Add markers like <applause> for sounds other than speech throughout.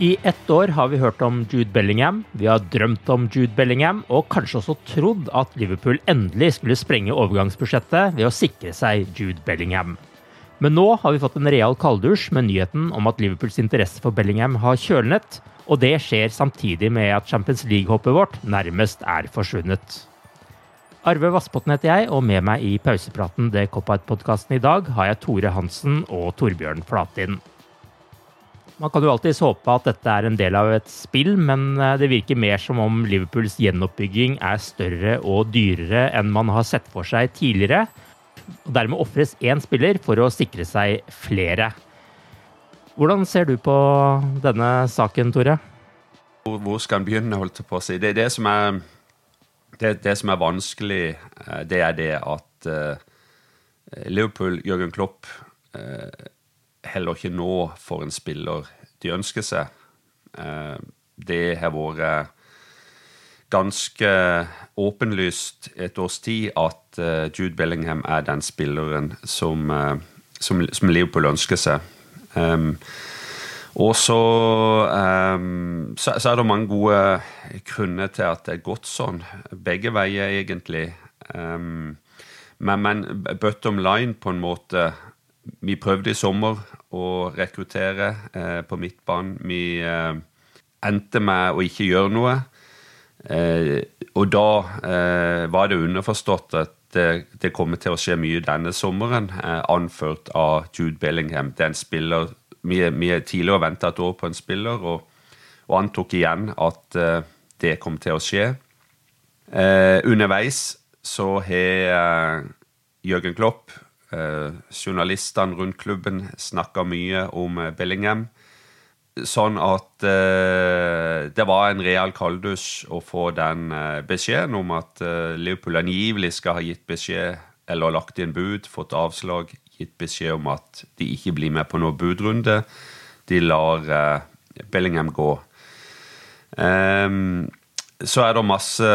I ett år har vi hørt om Jude Bellingham, vi har drømt om Jude Bellingham, og kanskje også trodd at Liverpool endelig skulle sprenge overgangsbudsjettet ved å sikre seg Jude Bellingham. Men nå har vi fått en real kalddusj med nyheten om at Liverpools interesse for Bellingham har kjølnet, og det skjer samtidig med at Champions League-hoppet vårt nærmest er forsvunnet. Arve Vassbotn heter jeg, og med meg i pausepraten Det Cop-Out-podkasten i dag har jeg Tore Hansen og Torbjørn Flatin. Man kan jo alltids håpe at dette er en del av et spill, men eh, det virker mer som om Liverpools gjenoppbygging er større og dyrere enn man har sett for seg tidligere. Og dermed ofres én spiller for å sikre seg flere. Hvordan ser du på denne saken, Tore? Hvor skal en begynne, holdt jeg på å si. Det, det, som er, det, det, som er vanskelig, eh, det er det at uh, Liverpool, Jørgen Klopp heller ikke nå for en spiller de ønsker seg. Eh, det har vært ganske åpenlyst et års tid at eh, Jude Bellingham er den spilleren som, eh, som, som Liverpool ønsker seg. Og så, um, så, så, er det mange gode grunner til at det er godt sånn. Begge veier, egentlig. Um, men, men bottom line, på en måte vi prøvde i sommer å rekruttere eh, på midtbanen. Vi eh, endte med å ikke gjøre noe. Eh, og da eh, var det underforstått at det, det, kommer til å skje mye denne sommeren, eh, anført av Jude Bellingham. Det er en spiller Vi, vi tidligere venta et år på en spiller, og, og antok igjen at eh, det kom til å skje. underveis så har Jørgen Klopp journalistene rundt klubben snakka mye om eh, Bellingham. Sånn at eh, det var en real kalddusj å få den eh, beskjeden om at eh, Liverpool angivelig skal ha gitt beskjed, eller lagt inn bud, fått avslag, gitt beskjed om at de ikke blir med på noen budrunde. De lar eh, Bellingham gå. Um, så er det masse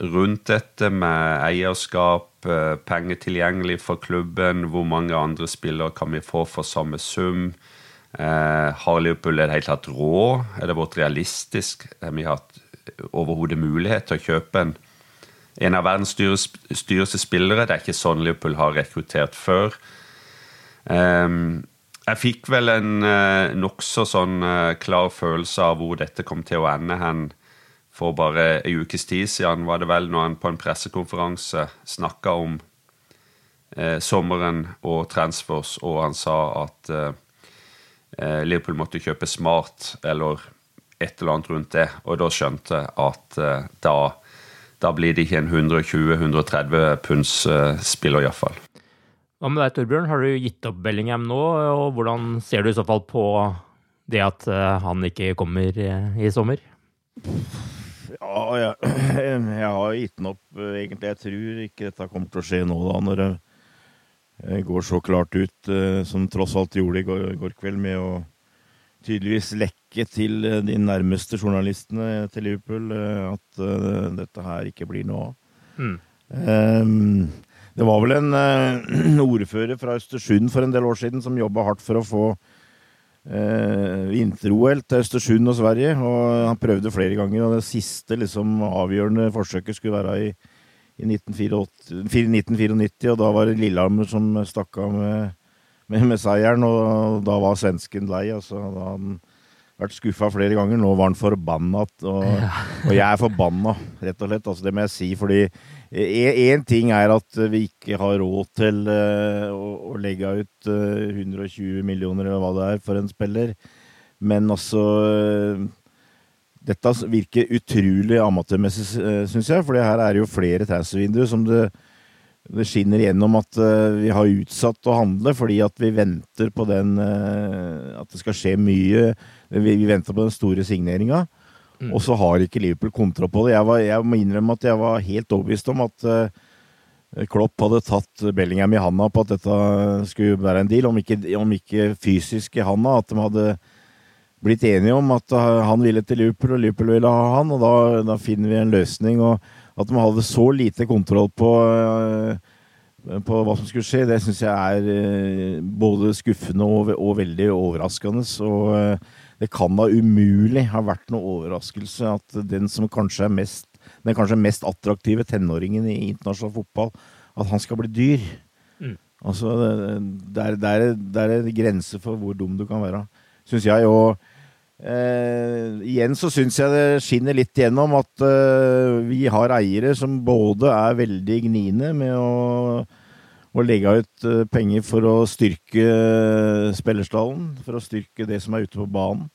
rundt dette med eierskap, Eh, penger tilgjengelig for klubben? Hvor mange andre spillere kan vi få for samme sum? Eh, har Liverpool i det hele tatt råd? Er det vårt realistisk? Har vi hatt overhodet mulighet til å kjøpe en, en av verdens dyreste spillere? Det er ikke sånn Liverpool har rekruttert før. Eh, jeg fikk vel en eh, nokså sånn eh, klar følelse av hvor dette kom til å ende hen for bare ei ukes tid siden, var det vel, når han på en pressekonferanse snakka om eh, sommeren og transfers, og han sa at eh, eh, Liverpool måtte kjøpe smart, eller et eller annet rundt det. Og da skjønte jeg at eh, da, da blir det ikke en 120-130 punds eh, spiller, iallfall. Hva med deg, Torbjørn? Har du gitt opp Bellingham nå, og hvordan ser du i så fall på det at han ikke kommer i sommer? Ja, jeg, <clears throat> jeg har gitt den opp, egentlig. Jeg tror ikke dette kommer til å skje nå, da, når det går så klart ut, som tross alt gjorde i går, går kveld, med å tydeligvis lekke til de nærmeste journalistene til Liverpool at dette her ikke blir noe av. Mm. Um, det var vel en uh, <clears throat> ordfører fra Østersund for en del år siden som jobba hardt for å få uh, vinter-OL til Østersund og Sverige. og Han prøvde flere ganger, og det siste liksom, avgjørende forsøket skulle være i, i 1994, og da var det Lillehammer som stakk av med med, med, seieren, og da var svensken lei. Altså, da han vært skuffa flere ganger. Nå var han forbanna. Og, <laughs> og, jeg er forbanna, rett og slett. Altså, det må jeg si. Fordi én ting er at vi ikke har råd til uh, å, å, legge ut uh, 120 millioner, eller hva det er, for en spiller. Men altså uh, Dette virker utrolig amatørmessig, syns jeg. For her er det jo flere transfervinduer som det det skinner gjennom at vi har utsatt å handle fordi at vi venter på den At det skal skje mye. Vi, vi venter på den store signeringa. Mm. Og så har ikke Liverpool kontroll på det. Jeg, var, jeg, må innrømme at jeg var helt overbevist om at uh, Klopp hadde tatt Bellingham i handa på at dette skulle være en deal. Om ikke, om ikke fysisk i handa, at de hadde blitt enige om at han ville til Liverpool, og Liverpool ville ha han. Og da, da finner vi en løsning. og at de hadde så lite kontroll på, eh, på hva som skulle skje, det syns jeg er eh, både skuffende og, og veldig overraskende. Og eh, det kan da umulig ha vært noe overraskelse at den som kanskje er mest, den kanskje mest attraktive tenåringen i internasjonal fotball, at han skal bli dyr. Mm. Altså, det er, det, er, det er en grense for hvor dum du kan være, syns jeg. og eh, igjen så syns jeg det skinner litt gjennom at eh, vi har eiere som både er veldig gniende med å, å legge ut uh, penger for å styrke spillerstallen, for å styrke det som er ute på banen,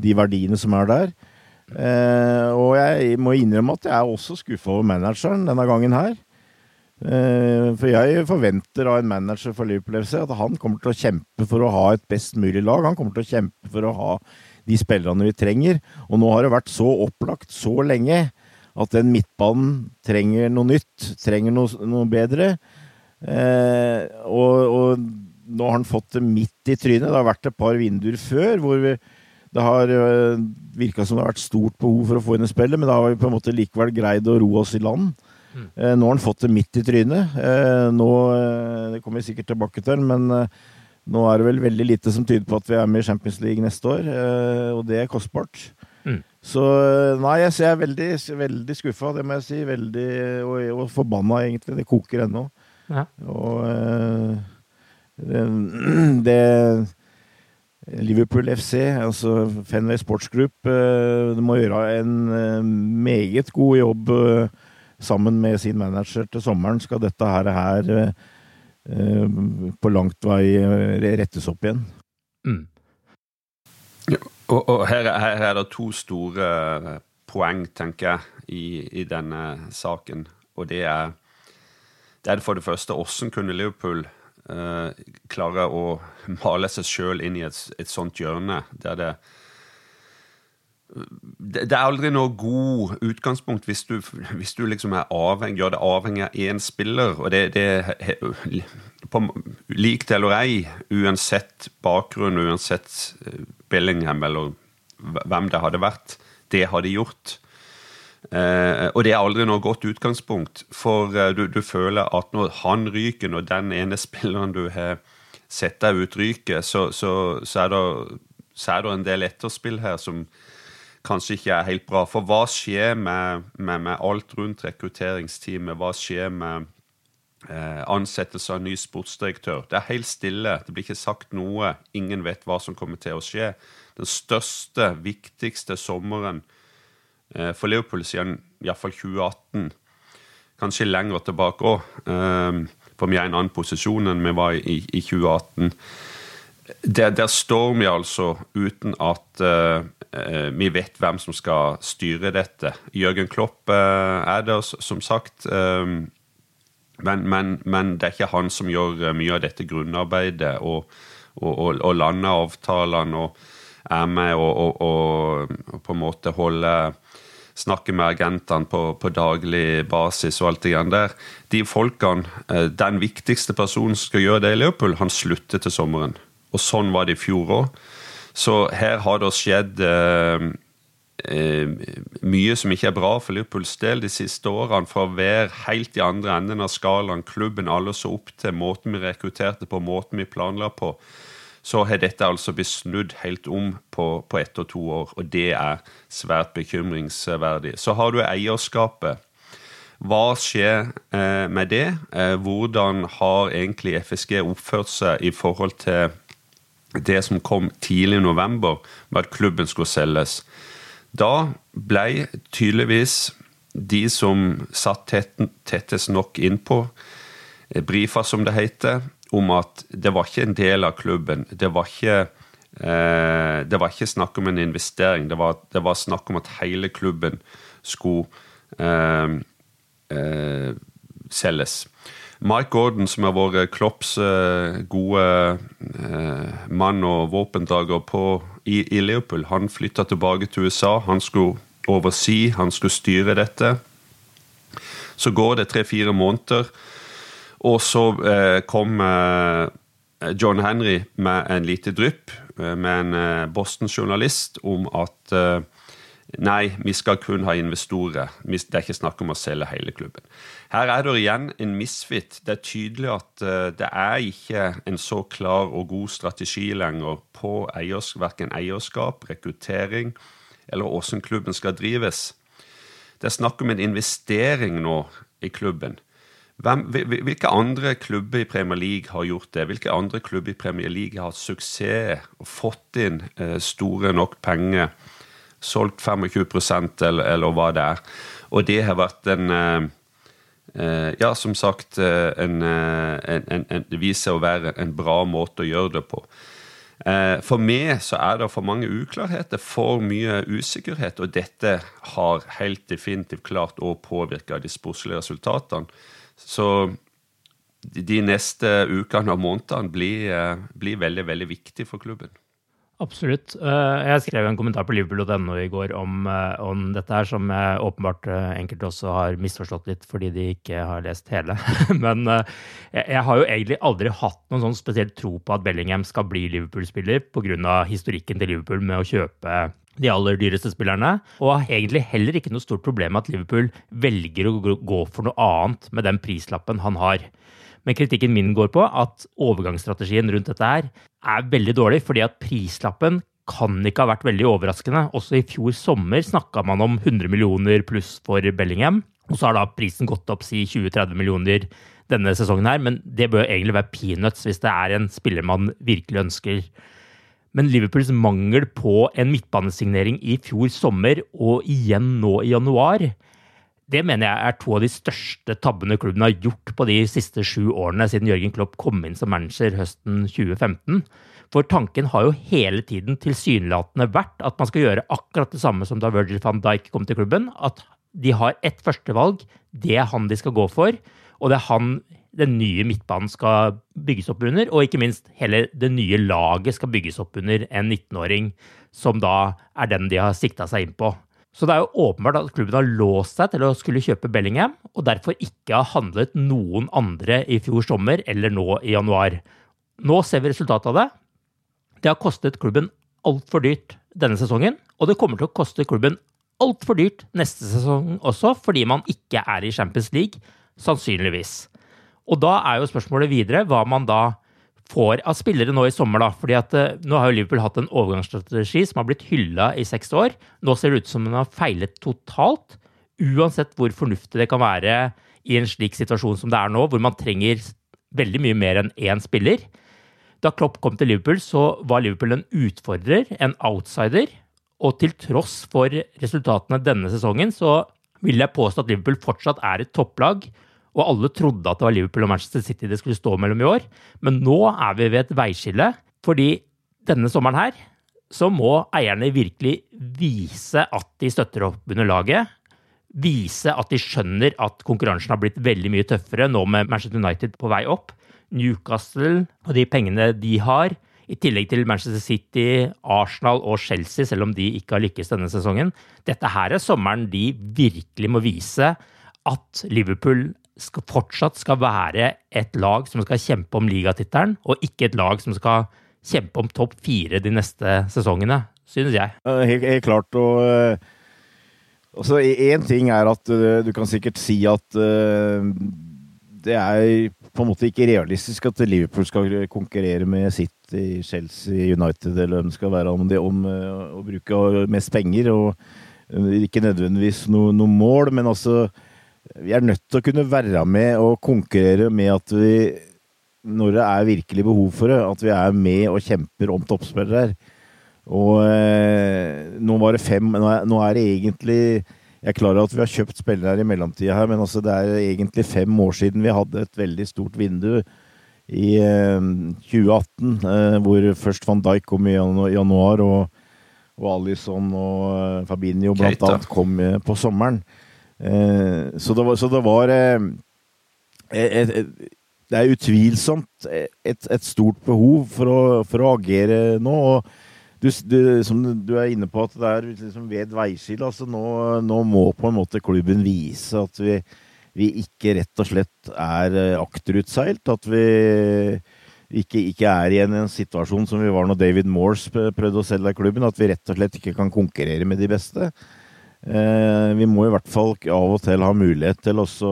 de verdiene som er der. og jeg må innrømme at jeg er også skuffa over manageren denne gangen her. For jeg forventer av en manager for Liverpool at han kommer til å kjempe for å ha et best mulig lag. Han kommer til å kjempe for å ha de spillerne vi trenger. Og nå har det vært så opplagt så lenge at den midtbanen trenger noe nytt, trenger noe, noe bedre. Eh, og, og, nå har han fått det midt i trynet. Det har vært et par vinduer før hvor vi, det har uh, eh, virka som det har vært stort behov for å få inn i spillet, men da har vi på en måte likevel greid å roe oss i land. Mm. Eh, nå har han fått det midt i trynet. Eh, nå, eh, Det kommer vi sikkert tilbake til, men eh, nå er det vel veldig lite som tyder på at vi er med i Champions League neste år, eh, og det er kostbart. Mm. Så nei, jeg er veldig, veldig skuffa, det må jeg si. Veldig, og, og forbanna, egentlig. Det koker ennå. Ja. Og eh, det, <clears throat> det Liverpool FC, altså Fenway Sports Group, det må gjøre en meget god jobb sammen med sin manager til sommeren. Skal dette her, her Eh, på langt vei eh, rettes opp igjen. Mm. Ja, og, og her, her, er det to store poeng, tenker jeg, i, i denne saken. Og det er, det er for det første hvordan kunne Liverpool eh, klare å male seg sjøl inn i et, et sånt hjørne der det det er aldri noe god utgangspunkt hvis du, hvis du liksom er avhengig, gjør det avhengig av én spiller. og det, det på, Lik det eller ei, uansett bakgrunn, uansett Billingham Bellingham eller hvem det hadde vært, det har de gjort. Eh, og det er aldri noe godt utgangspunkt, for eh, du, du, føler at når han ryker, når den ene <laughs> spilleren du har sett deg ut, ryker, så, så, så, er det, så er det en del etterspill her som kanskje ikke er helt bra. For hva skjer med, med, med alt rundt rekrutteringsteamet? Hva skjer med eh, ansettelse av ny sportsdirektør? Det er helt stille. Det blir ikke sagt noe. Ingen vet hva som kommer til å skje. Den største, viktigste sommeren for Liverpool siden iallfall 2018. Kanskje lenger tilbake òg. Eh, for vi er i en annen posisjon enn vi var i, i 2018. Der, der, står vi altså uten at uh, eh, vi vet hvem som skal styre dette. Jørgen Klopp uh, er det, som sagt. Um, men, men, men, det er ikke han som gjør eh, mye av dette grunnarbeidet og, og, og, og lander avtalene og er med og på en måte holder snakke med agentene på, på, daglig basis og alt det igjen der. De folkene, eh, Den viktigste personen som skal gjøre det i Liverpool, han slutter til sommeren. Og sånn var det i fjor òg. Så her har det skjedd eh, eh, mye som ikke er bra for Liverpools del de siste årene. Fra å være helt i andre enden av skalaen, klubben alle så opp til, måten vi rekrutterte på, måten vi planla på, så har dette altså blitt snudd helt om på, på ett og to år. Og det er svært bekymringsverdig. Så har du eierskapet. Hva skjer eh, med det? Eh, hvordan har egentlig FSG oppført seg i forhold til det som kom tidlig i november, med at klubben skulle selges. Da ble tydeligvis de som satt tett, tettest nok innpå, eh, brifa, som det heter, om at det var ikke en del av klubben. Det var ikke, eh, det var ikke snakk om en investering. Det var, det var, snakk om at hele klubben skulle eh, eh, selges. Mike Gordon, som har vært Klopps eh, gode eh, mann og våpendrager i, i, Liverpool, han flytta tilbake til USA. Han skulle oversi, han skulle styre dette. Så går det tre-fire måneder, og så eh, kom eh, John Henry med en lite drypp eh, med en Boston-journalist om at Nei, vi skal kun ha investorer. Det er ikke snakk om å selge hele klubben. Her er det igjen en misfit. Det er tydelig at det er ikke en så klar og god strategi lenger på eiers, verken eierskap, rekruttering eller hvordan klubben skal drives. Det er snakk om en investering nå i klubben. Hvem, hvilke andre klubber i Premier League har gjort det? Hvilke andre klubber i Premier League har hatt suksess og fått inn eh, store nok penger? solgt 25% eller, eller hva det er. Og det har vært en eh, eh, Ja, som sagt, en, en, en, det viser å være en bra måte å gjøre det på. For meg så er det for mange uklarheter, for mye usikkerhet, og dette har helt definitivt klart å påvirke de sportslige resultatene. Så de neste ukene og månedene blir, blir veldig, veldig viktige for klubben. Absolutt. Eh, jeg skrev en kommentar på liverpool.no i går om, eh, om, dette her, som åpenbart eh, enkelte også har misforstått litt fordi de ikke har lest hele. <laughs> Men jeg har jo egentlig aldri hatt noen sånn spesiell tro på at Bellingham skal bli Liverpool-spiller pga. historikken til Liverpool med å kjøpe de aller dyreste spillerne, og har egentlig heller ikke noe stort problem med at Liverpool velger å gå for noe annet med den prislappen han har. Men kritikken min går på at overgangsstrategien rundt dette her er veldig dårlig, fordi at prislappen kan ikke ha vært veldig overraskende. Også i fjor sommer snakka man om 100 millioner pluss for Bellingham. Og så har da prisen gått opp si 20-30 millioner denne sesongen her, men det bør egentlig være peanuts hvis det er en spiller man virkelig ønsker. Men Liverpools mangel på en midtbanesignering i fjor sommer og igjen nå i januar, det mener jeg er to av de største tabbene klubben har gjort på de siste sju årene siden Jørgen Klopp kom inn som manager høsten 2015. For tanken har jo hele tiden tilsynelatende vært at man skal gjøre akkurat det samme som da Virgil van Dijk kom til klubben. At de har ett førstevalg, det er han de skal gå for. Og det er han den nye midtbanen skal bygges opp under, og ikke minst hele det nye laget skal bygges opp under en 19-åring, som da er den de har sikta seg inn på. Så det er jo åpenbart at klubben har låst seg til å skulle kjøpe Bellingham, og derfor ikke har handlet noen andre i fjor sommer eller nå i januar. Nå ser vi resultatet av det. Det har kostet klubben altfor dyrt denne sesongen, og det kommer til å koste klubben altfor dyrt neste sesong også, fordi man ikke er i Champions League, sannsynligvis. Og da er jo spørsmålet videre hva man da får av spillere nå i sommer. da, fordi at uh, Nå har jo Liverpool hatt en overgangsstrategi som har blitt hylla i seks år. Nå ser det ut som den har feilet totalt, uansett hvor fornuftig det kan være i en slik situasjon som det er nå, hvor man trenger veldig mye mer enn én spiller. Da Klopp kom til Liverpool, så var Liverpool en utfordrer, en outsider. Og til tross for resultatene denne sesongen, så vil jeg påstå at Liverpool fortsatt er et topplag og alle trodde at det var Liverpool og Manchester City det skulle stå mellom i år. Men nå er vi ved et veiskille, fordi denne sommeren her så må eierne virkelig vise at de støtter opp under laget. Vise at de skjønner at konkurransen har blitt veldig mye tøffere nå med Manchester United på vei opp. Newcastle og de pengene de har, i tillegg til Manchester City, Arsenal og Chelsea, selv om de ikke har lykkes denne sesongen. Dette her er sommeren de virkelig må vise at Liverpool skal, fortsatt skal være et lag som skal kjempe om ligatittelen, og ikke et lag som skal kjempe om topp fire de neste sesongene, synes jeg. Helt, helt klart. og... Uh, altså, Én ting er at uh, du kan sikkert si at uh, det er på en måte ikke realistisk at Liverpool skal konkurrere med City, Chelsea, United eller hvem det skal være om det om å bruke mest penger. og Ikke nødvendigvis noe, noe mål, men altså vi er nødt til å kunne være med og konkurrere med at vi, når det er virkelig behov for det, at vi er med og kjemper om toppspillere. her. Og eh, nå var det fem Nå er, nå er, det egentlig Jeg er klar over at vi har kjøpt spillere her i mellomtida her, men altså det er egentlig fem år siden vi hadde et veldig stort vindu i eh, 2018, eh, hvor først van Dijk kom i januar, og, og Alison og eh, Fabinho blant annet kom eh, på sommeren. Eh, så det var, så det var eh, et, et, Det er utvilsomt et, et stort behov for å, for å, agere nå. og du, du, som du er inne på, at det er liksom ved veiskille. Altså nå, nå, må på en måte klubben vise at vi, vi ikke rett og slett er eh, akterutseilt. At vi ikke, ikke, er i en, situasjon som vi var når David Morse prøvde å selge klubben. At vi rett og slett ikke kan konkurrere med de beste. Eh, vi må i hvert fall av og til ha mulighet til også,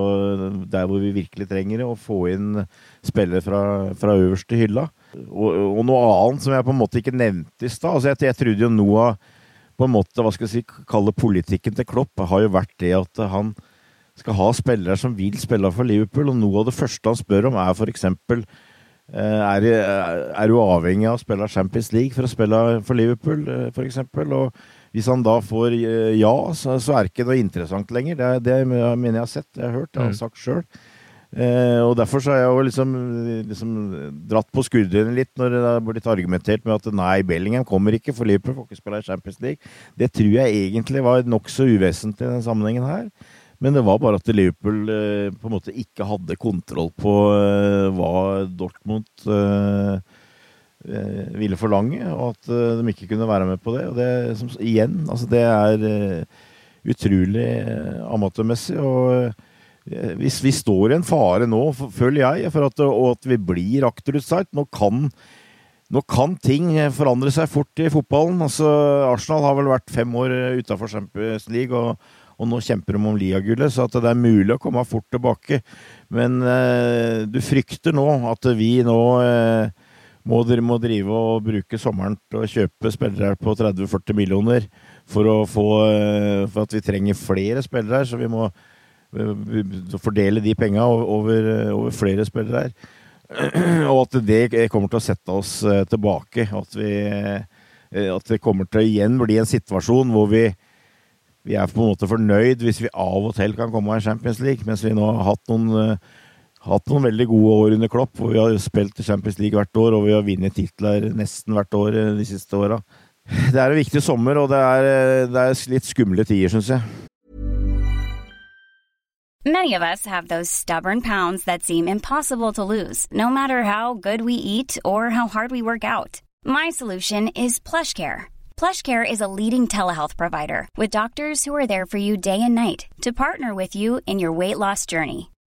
der hvor vi virkelig trenger det, å få inn spillere fra, fra øverste hylla. Og, og, noe annet som jeg på en måte ikke nevnte i stad. Altså jeg, jeg, trodde jo noe av på en måte, hva skal jeg si, kalle politikken til Klopp, har jo vært det at han skal ha spillere som vil spille for Liverpool. Og noe av det første han spør om, er f.eks. Eh, er, er du avhengig av å spille Champions League for å spille for Liverpool, eh, f.eks.? Og hvis han da får eh, ja, så, så er det ikke noe interessant lenger. Det, det mener jeg har sett, jeg har hørt, jeg har mm. sagt sjøl. Eh, og derfor så har jeg jo liksom, liksom dratt på skuldrene litt når det har blitt argumentert med at nei, Bellingham kommer ikke, for Liverpool får ikke spille i Champions League. Det tror jeg egentlig var nokså uvesentlig i denne sammenhengen her. Men det var bare at Liverpool eh, på en måte ikke hadde kontroll på eh, hva Dortmund Eh, ville forlange, og at eh, de ikke kunne være med på det. Og det, som, igjen, altså det er uh, utrolig amatørmessig. Og hvis vi står i en fare nå, føler jeg, for at, og at vi blir akterutseilt nå nå kan ting forandre seg fort i fotballen. Altså, Arsenal har vel vært fem år utafor Champions League, og, og nå kjemper de om ligagullet, så det er mulig å komme fort tilbake. Men eh, du frykter nå at vi nå uh, må, må drive og bruke sommeren til å kjøpe spillere på 30-40 millioner for, få, eh, for at vi trenger flere spillere her. Så vi må eh, fordele de penga over, over, flere spillere her. <clears throat> Og at det kommer til å sette oss eh, tilbake. At, vi, at det kommer til å igjen bli en situasjon hvor vi, vi er på en måte fornøyd hvis vi av og til kan komme i Champions League, mens vi nå har hatt noen hatt noen veldig gode år under Klopp. hvor Vi har spilt Champions League hvert år, og vi har vunnet titler nesten hvert år eh, de siste åra. <laughs> Det er en viktig sommer, og det er, eh, det er litt skumle tider, syns jeg. Many of us have those stubborn pounds that seem impossible to lose, no matter how good we eat or how hard we work out. My solution is PlushCare. PlushCare is a leading telehealth provider with doctors who are there for you day and night to partner with you in your weight loss journey.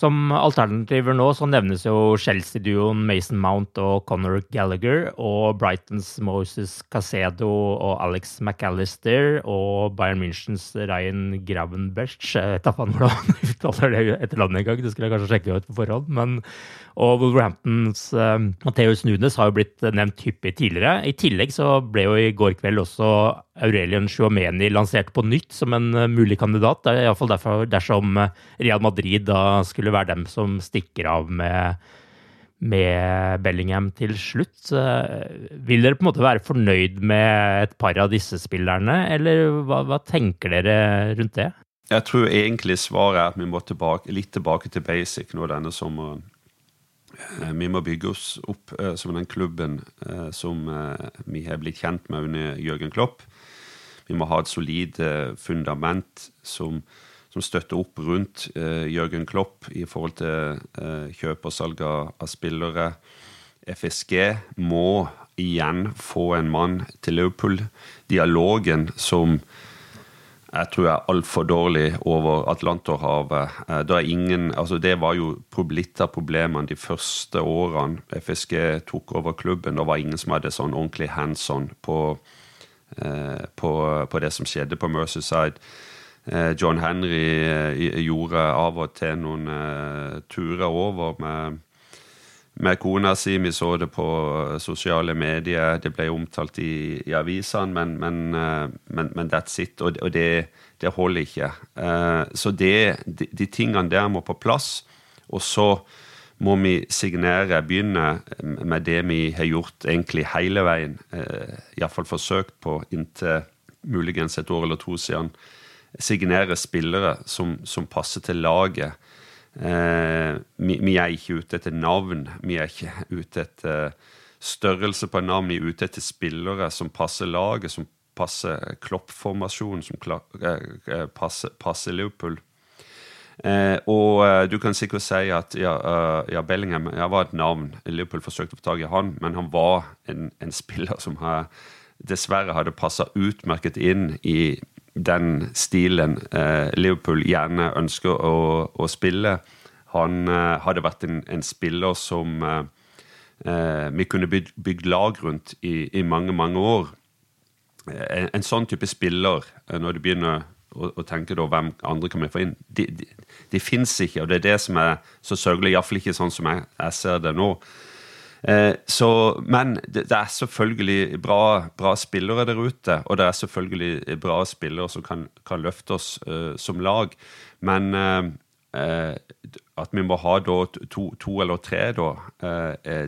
Som alternativer nå så nevnes jo Chelsea-duoen Mason Mount og Conor Gallagher, og Brightons Moses Casedo og Alex McAllister, og Bayern Münchens Ryan Gravenberch <laughs> Jeg vet da hvordan han uttaler det en gang, det skulle jeg kanskje sjekke ut på forhånd. men og Wolverhamptons uh, Matheus Nunes har jo blitt nevnt hyppig tidligere. I tillegg så ble jo i går kveld også Aurelien Chouameni lansert på nytt som en uh, mulig kandidat. Det er iallfall derfor dersom Real Madrid da skulle være dem som stikker av med, med Bellingham til slutt. Uh, vil dere på en måte være fornøyd med et par av disse spillerne, eller hva, hva tenker dere rundt det? Jeg tror egentlig svaret er at vi må tilbake, litt tilbake til basic nå denne sommeren. Eh, vi må bygge oss opp uh, som den klubben som vi har blitt kjent med under Jørgen Klopp. Vi må ha et solid fundament som, som, støtter opp rundt Jørgen Klopp i forhold til kjøp og salg av, spillere. FSG må igjen få en mann til Liverpool. Dialogen som jeg tror er altfor dårlig over Atlanterhavet. Eh, ingen, altså det var jo litt av problemene de første årene FSG tok over klubben. Det var ingen som hadde sånn ordentlig hands on på, eh, på, på det som skjedde på Mercyside. Eh, John Henry gjorde av og til noen turer over med med kona si. Vi så det på sosiale medier, det ble omtalt i, i avisene, men, men, eh, men, men, that's it. Og, og det, det, holder ikke. Eh, så det, de, de, tingene der må på plass. Og så må vi signere, begynne med det vi har gjort egentlig hele veien. Eh, Iallfall forsøkt på inntil muligens et år eller to siden. Signere spillere som, som passer til laget Eh, vi, vi, er ikke ute etter navn. Vi er ikke ute etter størrelse på navn. Vi er ute etter spillere som passer laget, som passer kloppformasjonen, som eh, eh, passer, passer Liverpool. Eh, og eh, du kan sikkert si at ja, ja Bellingham ja, var et navn. Liverpool forsøkte å få tak i han, men han var en, en spiller som har, dessverre hadde passa utmerket inn i den stilen eh, Liverpool gjerne ønsker å, å spille. Han eh, hadde vært en, en spiller som eh, vi kunne bygd, bygd lag rundt i, i, mange, mange år. En, en, sånn type spiller, når du begynner å, å tenke da, hvem andre kan vi få inn, de, de, de fins ikke. Og det er det som er så sørgelig, iallfall ikke sånn som jeg, jeg ser det nå. Eh, så, men det, det, er selvfølgelig bra, bra, spillere der ute, og det er selvfølgelig bra spillere som kan, kan løfte oss uh, som lag. Men uh, at vi må ha to, to eller tre, da,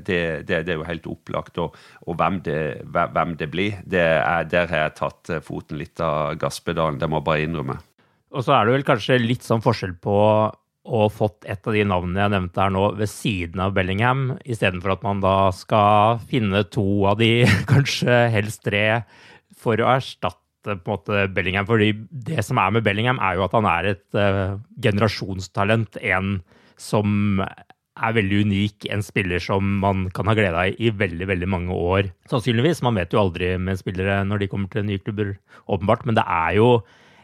det, det, det, er jo helt opplagt. Og, og hvem, det, hvem, det, blir, er, der har jeg tatt foten litt av gasspedalen. Det må jeg bare innrømme. Og så er det vel kanskje litt sånn forskjell på og fått et av de navnene jeg nevnte her nå, ved siden av Bellingham, istedenfor at man da skal finne to av de, <laughs> kanskje helst tre, for å erstatte på en måte Bellingham. fordi det som er med Bellingham, er jo at han er et uh, generasjonstalent. En som er veldig unik. En spiller som man kan ha glede av i veldig veldig mange år. Sannsynligvis. Man vet jo aldri med spillere når de kommer til nye klubber, åpenbart. Men det er jo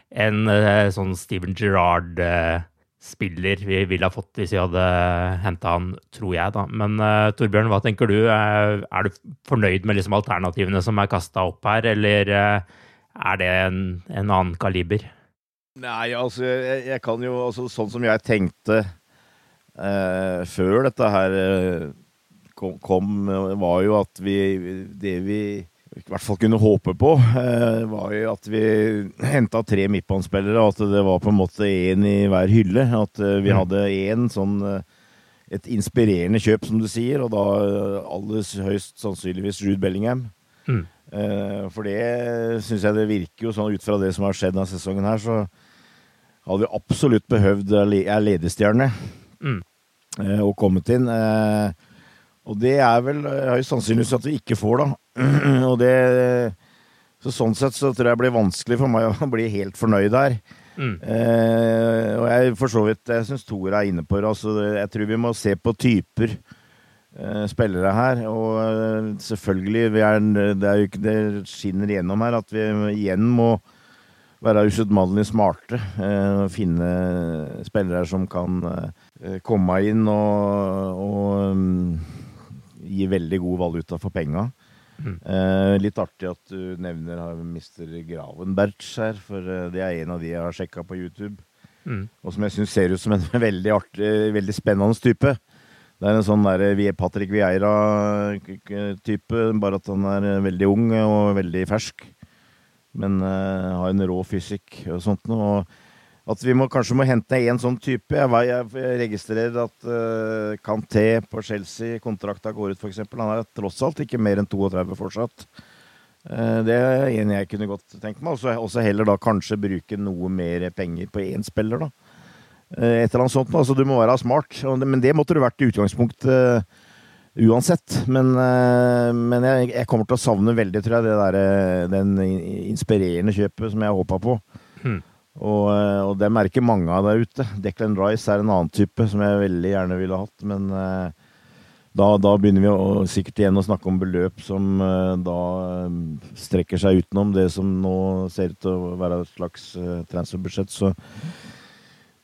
en uh, sånn Steven Gerrard uh, spiller vi ville ha fått hvis vi hadde henta han, tror jeg, da. Men uh, Torbjørn, hva tenker du? Uh, er du fornøyd med liksom alternativene som er kasta opp her, eller uh, er det en, en, annen kaliber? Nei, altså, jeg, jeg, kan jo altså, Sånn som jeg tenkte før dette her kom, kom, var jo at vi Det vi i hvert fall kunne håpe på, eh, var jo at vi henta tre midtbanespillere, og at det var på en måte én i hver hylle. At eh, vi mm. hadde én sånn eh, Et inspirerende kjøp, som du sier, og da aller høyst sannsynligvis Jude Bellingham. Mm. For det syns jeg det virker jo sånn ut fra det som har skjedd denne sesongen her, så hadde vi absolutt behøvd ei ledestjerne mm. og kommet inn. Og det er vel høyst sannsynligvis at vi ikke får, da. <clears throat> Og det Så sånn sett så tror jeg det blir vanskelig for meg å <laughs> bli helt fornøyd her. Mm. Eh, og jeg for så vidt Jeg syns Tor er inne på det. Altså, jeg tror vi må se på typer eh, spillere her. Og eh, selvfølgelig er, det, er jo, det skinner igjennom her at vi igjen må være usedvanlig smarte. Eh, finne spillere som kan eh, komme inn og, og um, gi veldig god valuta for penga. Mm. Eh, litt artig at du nevner Mr. Gravenberts her, for eh, det er en av de jeg har sjekka på YouTube. Mm. Og som jeg syns ser ut som en <laughs> veldig artig, veldig spennende type. Det er en sånn der Patrick Vieira-type, bare at han er eh, veldig ung og veldig fersk. Men uh, har en rå fysikk og sånt noe. Og at vi må, kanskje må hente en sånn type. Jeg, jeg registrerer at uh, Kanté på Chelsea, kontrakta går ut f.eks. Han er tross alt ikke mer enn 32 fortsatt. Uh, det er en jeg kunne godt tenkt meg. Og så heller da kanskje bruke noe mer penger på én spiller, da. Uh, et eller annet sånt. Altså, du må være smart. Men det måtte du vært i utgangspunktet uansett. Men, men jeg, jeg, kommer til å savne veldig, tror jeg, det der, den inspirerende kjøpet som jeg håpa på. Hmm. Og, eh, og det merker mange av der ute. Declan Rice er en annen type som jeg veldig gjerne ville hatt, men uh, da, da, begynner vi å, sikkert igjen å snakke om beløp som uh, da strekker seg utenom det som nå ser ut til å være et slags transferbudsjett. Så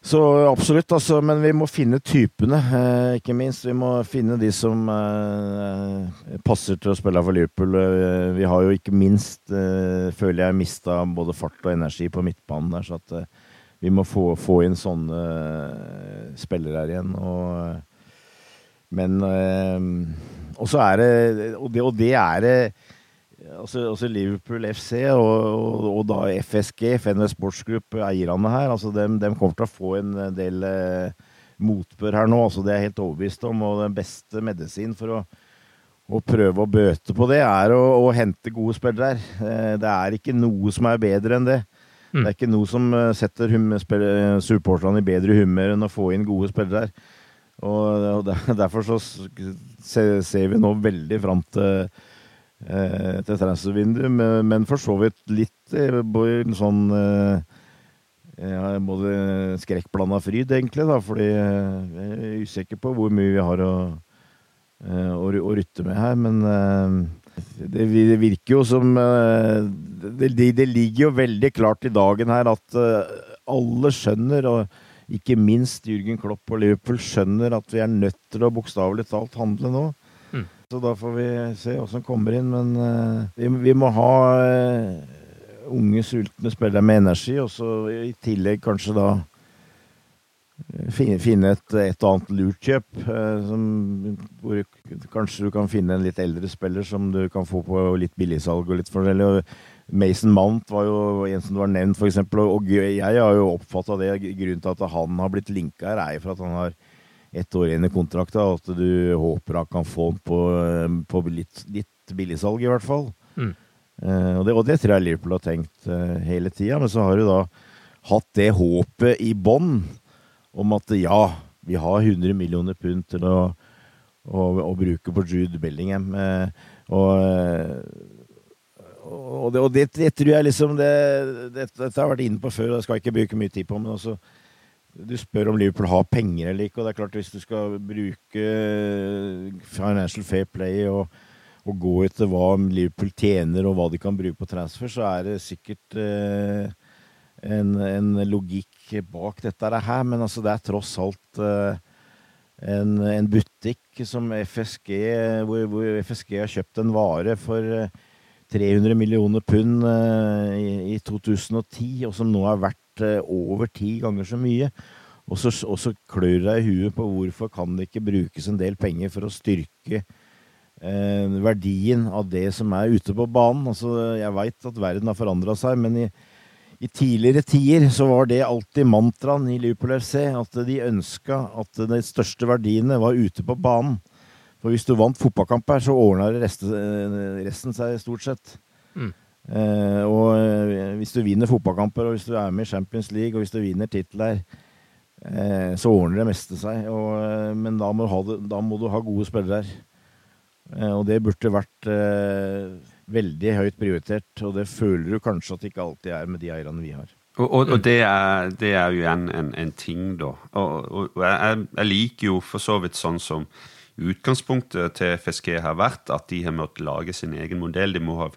så absolutt, altså. Men vi må finne typene, eh, ikke minst. Vi må finne de som eh, passer til å spille for Liverpool. Eh, vi har jo ikke minst, eh, føler jeg, mista både fart og energi på midtbanen der. Så at eh, vi må få, få inn sånne eh, spillere her igjen. Og, men Og så er det Og det, og det er det Altså, altså, Liverpool FC og, og, og, da FSG, FNV Sportsgroup, eierne her, altså dem, dem, kommer til å få en del eh, motbør her nå. altså Det er jeg helt overbevist om. Og den beste medisin for å, å prøve å bøte på det, er å, å hente gode spillere her. Eh, det er ikke noe som er bedre enn det. Mm. Det er ikke noe som eh, setter supporterne i bedre humør enn å få inn gode spillere her. Og, og Derfor så ser vi nå veldig fram til eh, et transfervindu, men, for så vidt litt en sånn eh, både skrekkblanda fryd, egentlig, da, fordi eh, jeg er usikker på hvor mye vi har å, eh, å, å rytte med her. Men det, det, virker jo som det, det, ligger jo veldig klart i dagen her at alle skjønner, og ikke minst Jürgen Klopp og Liverpool skjønner at vi er nødt til å bokstavelig talt handle nå. Så da får vi se som kommer inn. Men uh, vi, vi, må ha uh, unge, sultne spillere med energi, og så i tillegg kanskje da eh, finne, finne et, et og annet lurt kjøp. Eh, kanskje du kan finne en litt eldre spiller som du kan få på litt billigsalg og litt forskjellig. Mason Mount var jo en som du har nevnt, f.eks. Og jeg har jo oppfatta det. Grunnen til at han har blitt linka her, er for at han har ett år igjen i kontrakta, og at du håper han kan få den på, eh, på litt, litt billigsalg, i hvert fall. Mm. Uh, og, det, og, det, tror jeg Liverpool har tenkt uh, hele tida. Men så har du da hatt det håpet i bånn om at ja, vi har 100 millioner pund til å, å, å bruke på Jude Bellingham. Uh, og, og, det, og det, det, tror jeg liksom det, Dette har jeg vært inne på før, og det skal jeg ikke bruke mye tid på. men altså du spør om Liverpool har penger eller ikke. og det er klart Hvis du skal bruke financial fair play og, og gå etter hva Liverpool tjener og hva de kan bruke på transfer, så er det sikkert eh, en, en, logikk bak dette her. Men altså, det er tross alt eh, en, en, butikk som FSG, hvor, hvor, FSG har kjøpt en vare for 300 eh, millioner pund eh, i, i 2010, og som nå er verdt Eh, over ti ganger så mye. Og så, og så klør deg i huet på hvorfor kan det ikke brukes en del penger for å styrke eh, verdien av det som er ute på banen. Altså, jeg veit at verden har forandra seg, men i, i, tidligere tider så var det alltid mantraen i Liverpool FC. At de ønska at de største verdiene var ute på banen. For hvis du vant fotballkamp her, så ordna resten, resten seg stort sett. Mm. Eh, og eh, hvis du vinner fotballkamper, og hvis du er med i Champions League, og hvis du vinner titler, eh, så ordner det meste seg. Og, men da må, det, da må, du ha gode spillere og det burde vært veldig høyt prioritert, og det føler du kanskje at det ikke alltid er med de eierne vi har. Og, og, og det, er, det, er, jo igjen en, en ting, da. Og, jeg, jeg, liker jo for så vidt sånn som utgangspunktet til FSG har vært, at de har måttet lage sin egen modell. De må ha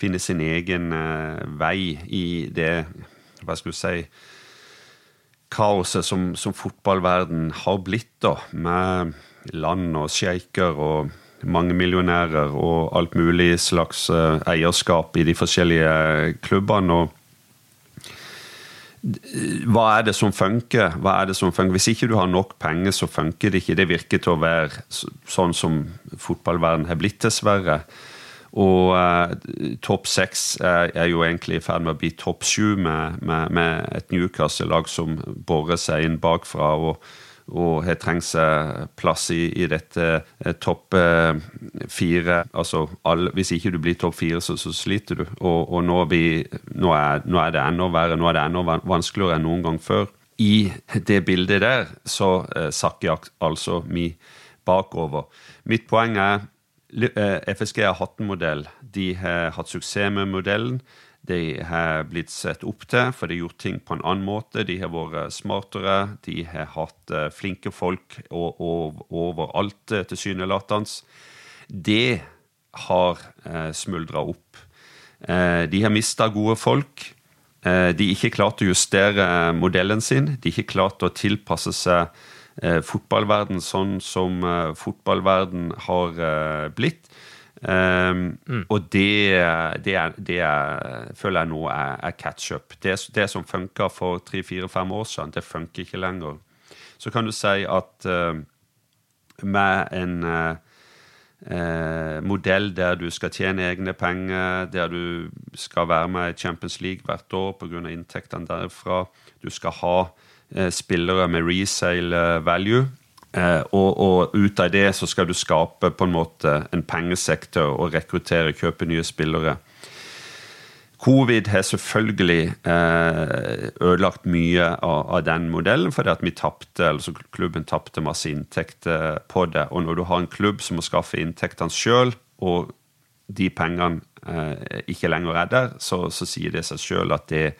finne sin egen uh, vei i det Hva skal du si Kaoset som, som fotballverden har blitt, da, med land og sjeiker og mange millionærer og alt mulig slags uh, eierskap i de forskjellige klubbene. og hva er det som funker? Hva er det som funker? Hvis ikke du har nok penger, så funker det ikke. Det virker til å være sånn som fotballverden har blitt, dessverre. Og uh, topp seks er, er, jo egentlig i ferd med å bli topp sju med, med, med, et Newcastle-lag som borer seg inn bakfra og, og har trengt seg plass i, i dette eh, topp eh, fire. Altså, all, hvis ikke du blir topp fire, så, så, sliter du. Og, og nå, vi, nå, er, nå, er, det enda verre. Nå er det enda vanskeligere enn noen gang før. I det bildet der så eh, sakker altså vi bakover. Mitt poeng er Eh, FSG har hatt en modell. De har hatt suksess med modellen. De har blitt sett opp til, for de har gjort ting på en annen måte. De har vært smartere. De har hatt eh, flinke folk overalt, eh, tilsynelatende. Det har smuldra opp. De har mista gode folk. De har ikke klart å justere modellen sin. De har ikke klart å tilpasse seg eh, fotballverden sånn som eh, fotballverden har eh, blitt. Um, mm. Og det, det, er, det er, føler jeg nå er, er catch-up. Det, det, som funka for tre-fire-fem år siden, det funker ikke lenger. Så kan du si at uh, med en uh, uh, modell der du skal tjene egne penger, der du skal være med i Champions League hvert år pga. inntektene derfra, du skal ha Eh, spillere med resale eh, value. Eh, og, og, ut av det så skal du skape på en måte en pengesektor og rekruttere, kjøpe nye spillere. Covid har selvfølgelig eh, ødelagt mye av, den modellen, fordi at vi tappte, altså klubben tapte masse inntekter på det. Og når du har en klubb som må skaffe inntektene sjøl, og de pengene eh, ikke lenger er der, så, så sier det seg sjøl at det,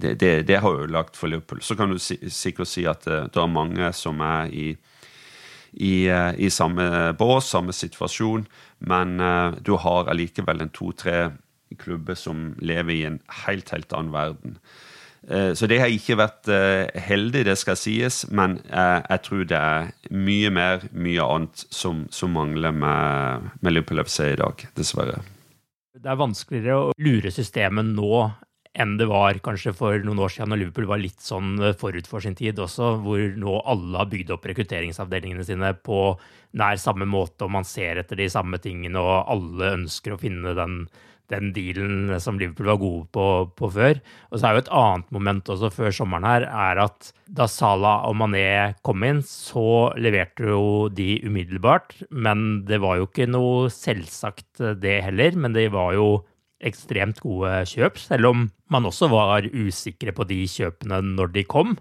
det, det, det, har ødelagt for Liverpool. Så kan du si, sikkert si at eh, det er mange som er i, i, eh, i, samme bås, samme situasjon, men uh, du har allikevel en to-tre klubber som lever i en helt, helt annen verden. Så det har ikke vært heldig, det skal sies, men jeg tror det er mye mer, mye annet som, som mangler med, med Liverpool FC i dag, dessverre. Det er vanskeligere å lure systemet nå enn det var kanskje for noen år siden når Liverpool var litt sånn eh, forut for sin tid også, hvor nå alle har bygd opp rekrutteringsavdelingene sine på nær samme måte, og man ser etter de samme tingene, og alle ønsker å finne den, den dealen som Liverpool var gode på, på, før. Og så er jo et annet moment også før sommeren her, er at da Salah og Mané kom inn, så leverte jo de umiddelbart. Men det var jo ikke noe selvsagt det heller, men det var jo ekstremt gode kjøp, selv om man også var usikre på de kjøpene når de kom.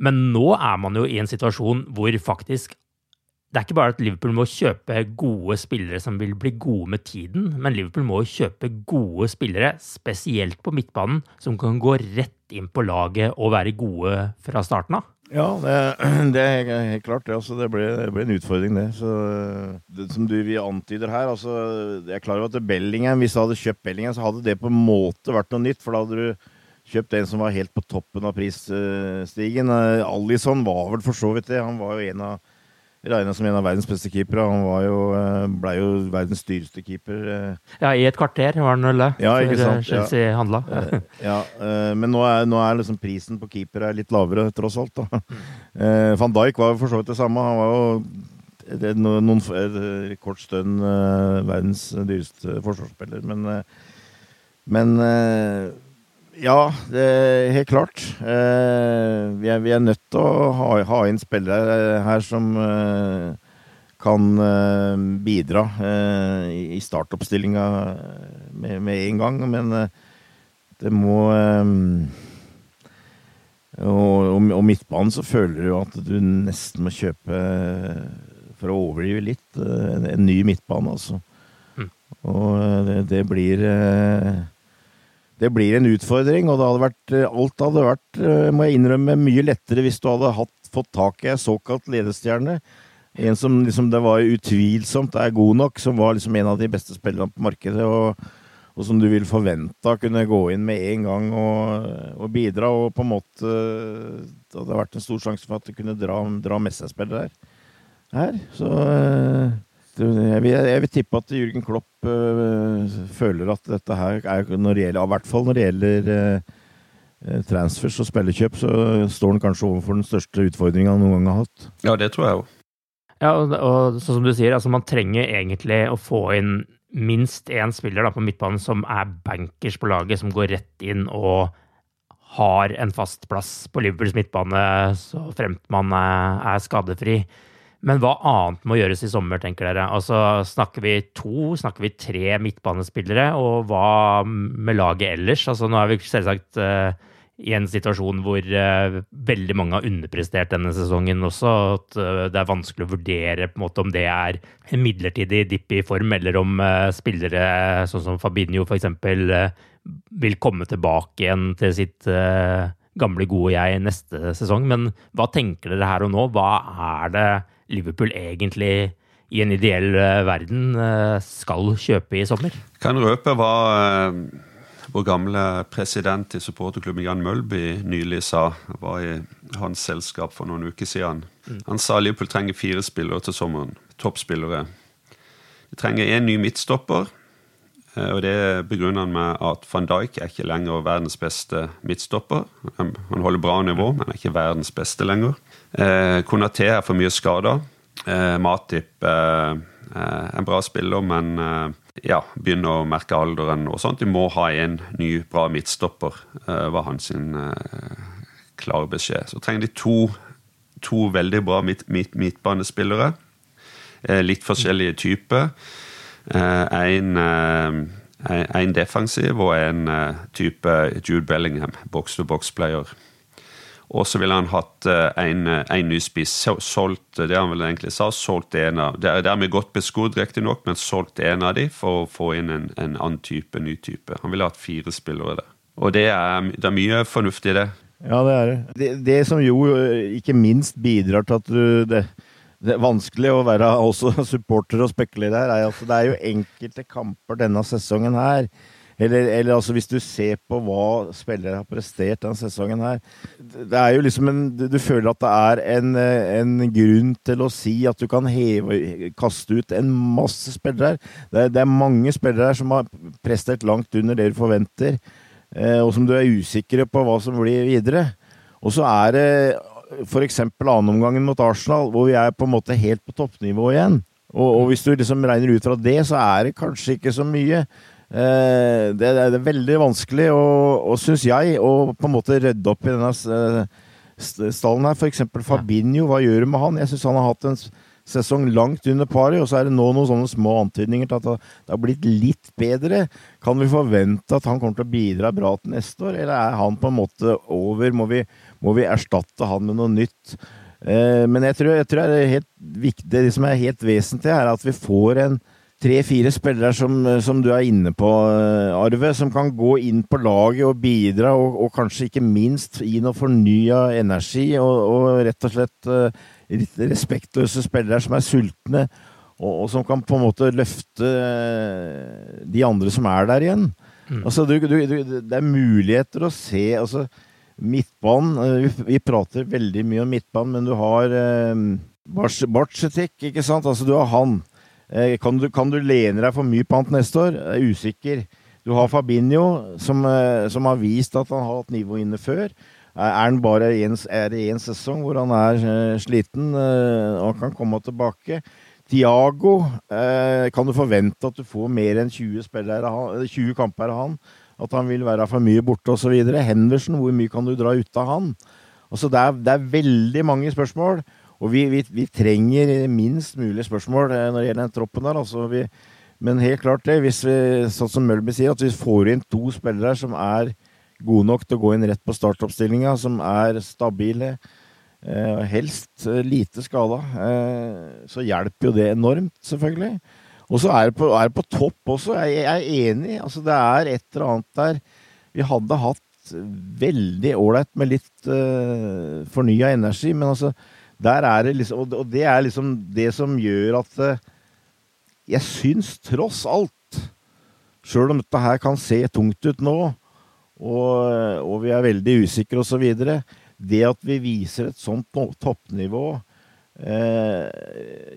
Men nå er man jo i en situasjon hvor faktisk det er ikke bare at Liverpool må kjøpe gode spillere som vil bli gode med tiden, men Liverpool må kjøpe gode spillere, spesielt på midtbanen, som kan gå rett inn på laget og være gode fra starten av. Ja, det, <clears throat> det er helt klart. Altså, det, ble, det, ble, en utfordring, det. Så, det som du vi antyder her altså, Jeg er klar over at Bellingham, hvis du hadde kjøpt Bellingham, så hadde det på en måte vært noe nytt. For da hadde du kjøpt en som var helt på toppen av prisstigen. Alison var vel for så vidt det. Han var jo en av regna som en av verdens beste keepere. Han var jo, eh, ble jo verdens dyreste keeper. Eh. Ja, i et kvarter var han vel det, ja, ikke sant? Chelsea ja. handla. ja, men nå er, nå er liksom prisen på keeper litt lavere, tross alt. da. Van Dijk var jo for så vidt det samme. Han var jo er noen kort stund verdens dyreste forsvarsspiller, men, men ja, det helt klart. Eh, vi, er, vi, er, nødt til å ha, ha inn spillere her som eh, kan eh, bidra i startoppstillinga med, med, en gang. Men det må og, og, og, midtbanen så føler du at du nesten må kjøpe, for å overdrive litt, en, en ny midtbane, altså. Mm. Og det, det blir det blir en utfordring, og det hadde vært, eh, alt hadde vært, eh, må jeg innrømme, mye lettere hvis du hadde hatt, fått tak i ei såkalt ledestjerne. En som liksom det var utvilsomt er god nok, som var liksom en av de beste spillerne på markedet. og, og som du vil forvente kunne gå inn med en gang og, og, bidra. Og på en måte Det hadde vært en stor sjanse for at du kunne dra, dra med seg spillere her. her. Så eh, jeg vil, jeg vil, tippe at Jürgen Klopp uh, føler at dette her er når det gjelder, I hvert fall når det gjelder uh, transfers og spillekjøp, så står han kanskje overfor den største utfordringa han noen gang har hatt. Ja, det tror jeg òg. Ja, og, og sånn som du sier, altså man trenger egentlig å få inn minst én spiller da, på midtbanen som er bankers på laget, som går rett inn og har en fast plass på Liverpools midtbane så fremt man er, er skadefri. Men hva annet må gjøres i sommer, tenker dere? Altså, Snakker vi to, snakker vi tre midtbanespillere? Og hva med laget ellers? Altså, Nå er vi selvsagt uh, i en situasjon hvor uh, veldig mange har underprestert denne sesongen også. At uh, det er vanskelig å vurdere på en måte om det er en midlertidig dipp i form, eller om spillere sånn som Fabinho f.eks. Uh, vil komme tilbake igjen til sitt gamle, gode jeg neste sesong. Men hva tenker dere her og nå? Hva er det Liverpool egentlig i en ideell eh, verden eh, skal kjøpe i sommer? Kan røpe hva eh, vår gamle president i supporterklubben Jan Mølby nylig sa. var i hans selskap for noen uker siden. Mm. Han sa Liverpool trenger fire spillere til sommeren. Toppspillere. De trenger én ny midtstopper. Og Det begrunner han med at van Dijk er ikke lenger verdens beste midtstopper. Han holder bra nivå, men er ikke verdens beste lenger. Eh, Konaté er for mye skada. Eh, Matip eh, eh, en bra spiller, men eh, ja, begynner å merke alderen og sånt. De må ha en ny, bra midtstopper, eh, var hans klare beskjed. Så trenger de to, to veldig bra midt, midt, midtbanespillere. litt forskjellige typer. en en defensiv og en type Jude Bellingham, box-to-box-player. Og så ville han hatt eh, en, eh, en ny spiss. Solgt det han vel egentlig sa, solgt en av Det er dermed godt beskodd, riktignok, men solgt en av de for å få inn en, en annen type, ny type. Han ville hatt fire spillere der. Og det er, det er mye fornuftig i det. Ja, det er det. det. det. som jo eh, ikke minst bidrar til at du det, det er vanskelig å være <laughs> også supporter og spekulere her, er at det er jo enkelte kamper denne sesongen her eller, eller, altså hvis du ser på hva spillere har prestert denne sesongen her Det er jo liksom en Du føler at det er en, en grunn til å si at du kan heve Kaste ut en masse spillere her. Det det er mange spillere her som har prestert langt under det du forventer, eh, og som du er usikre på hva som blir videre. Og så er det f.eks. annenomgangen mot Arsenal, hvor vi er på en måte helt på toppnivå igjen. Og, og hvis du liksom regner ut fra det, så er det kanskje ikke så mye. Eh, det, det, er veldig vanskelig, og, og syns jeg, å på en måte rydde opp i denne eh, stallen her. F.eks. Fabinho, hva gjør du med han? Jeg syns han har hatt en sesong langt under paret, og så er det nå noen sånne små antydninger til at det har blitt litt bedre. Kan vi forvente at han kommer til å bidra bra til neste år, eller er han på en måte over? Må vi, må vi erstatte han med noe nytt? Eh, men jeg tror, jeg tror det, er helt viktig, det som er helt vesentlig, er at vi får en tre-fire spillere som, som, du er inne på, eh, Arve, som kan gå inn på laget og bidra, og, og kanskje ikke minst gi noe fornya energi, og, og, rett og slett uh, respektløse spillere som er sultne, og, og, som kan på en måte løfte de andre som er der igjen. Mm. Altså, du, du, du, det er muligheter å se altså, Midtbanen vi, vi, prater veldig mye om midtbanen, men du har eh, Bartsetek, ikke sant? Altså, du har han. Eh, kan du, kan du lene deg for mye på han neste år? Jeg er usikker. Du har Fabinho, som, eh, som, har vist at han har hatt nivå inne før. Er han bare en, er det én sesong hvor han er sliten og kan komme tilbake? Tiago, kan du forvente at du får mer enn 20, 20 kamper av han? At han vil være for mye borte osv. Henderson, hvor mye kan du dra ut av han? Altså, det er, det er veldig mange spørsmål. Og vi, vi, vi, trenger minst mulig spørsmål eh, når det gjelder den troppen der. Altså vi, men helt klart det, hvis vi, sånn som Mølby sier, at vi får inn to spillere som er gode nok til å gå inn rett på startoppstillinga, som er stabile, eh, helst eh, lite skada, eh, så hjelper jo det enormt, selvfølgelig. Og så er det på, topp også. Jeg, jeg, er enig. Altså, det er et eller annet der Vi hadde hatt veldig ålreit med litt eh, fornya energi, men altså det liksom, og det er liksom det som gjør at eh, jeg syns tross alt, sjøl om dette her kan se tungt ut nå, og, og vi er veldig usikre osv., det at vi viser et sånt toppnivå eh,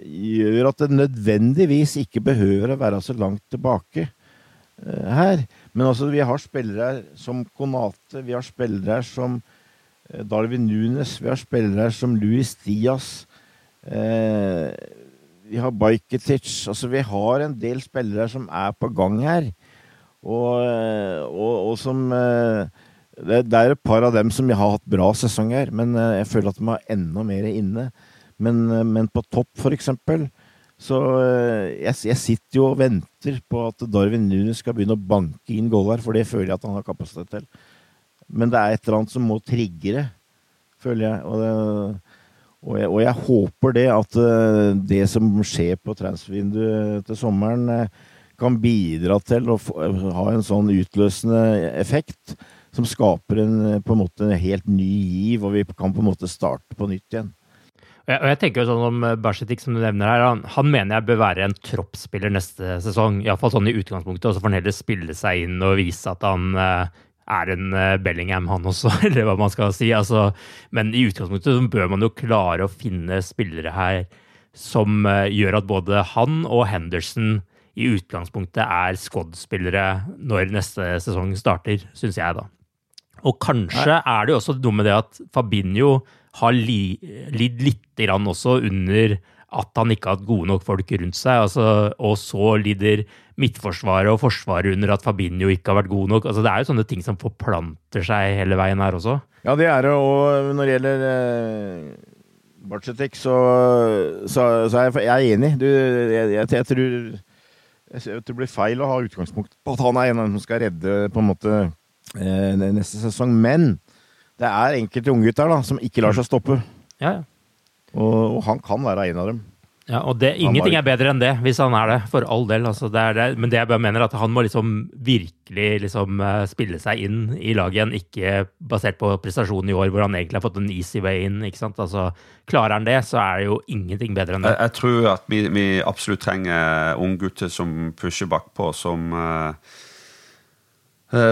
gjør at det nødvendigvis ikke behøver å være så langt tilbake eh, her. Men altså, vi har spillere som Konate, vi har spillere som Darwin Nunes, vi har spillere som Luis Diaz. Eh, vi har Bajketic. Altså, vi har en del spillere som er på gang her. Og, eh, og, og som eh, det, det, er et par av dem som har hatt bra sesonger, men jeg føler at de har enda mer inne. Men, men på topp, for eksempel, så jeg, jeg, sitter jo og venter på at Darwin Nunes skal begynne å banke inn goller, for det føler jeg at han har kapasitet til. Men det er et eller annet som må trigge det, føler jeg. Og, det, og, jeg, og jeg, håper det at eh, det som skjer på transfervinduet til sommeren, eh, kan bidra til å ha en sånn utløsende effekt som skaper en, på en måte en helt ny giv, og vi kan på en måte starte på nytt igjen. Og jeg tenker jo sånn om Bersetik, som du nevner her, han, han, mener jeg bør være en troppsspiller neste sesong. Iallfall sånn i utgangspunktet. Og så får han heller spille seg inn og vise at han eh, er en eh, Bellingham, han også, <laughs> eller hva man skal si. Altså, men i utgangspunktet så bør man jo klare å finne spillere her som uh, gjør at både han og Henderson i utgangspunktet er Squad-spillere når neste sesong starter, syns jeg, da. Og kanskje Nei. er det jo også noe med det at Fabinho har lidd lite grann også under at han ikke har hatt gode nok folk rundt seg. Altså, og så lider Midtforsvaret og Forsvaret under at Fabinho ikke har vært god nok. Altså, det er jo sånne ting som forplanter seg hele veien her også. Ja, det er det. Og når det gjelder eh, Barcetek, så, så, så, er jeg, enig. Du, jeg, jeg, jeg, tror, jeg tror det blir feil å ha utgangspunkt på at han er en av dem som skal redde på en måte eh, neste sesong. Men det er enkelte unggutter som ikke lar seg stoppe. Ja, ja. Og, og, han kan være en av dem. Ja, og det, Ingenting er bedre enn det, hvis han er det, for all del. Altså, det det. Men det jeg bare mener, at han må liksom virkelig liksom, uh, spille seg inn i laget igjen. Ikke basert på prestasjonen i år, hvor han egentlig har fått en easy way in. ikke sant? Altså, Klarer han det, så er det jo ingenting bedre enn det. Jeg, jeg tror at vi, vi absolutt trenger unggutter som pusher bakpå, som uh,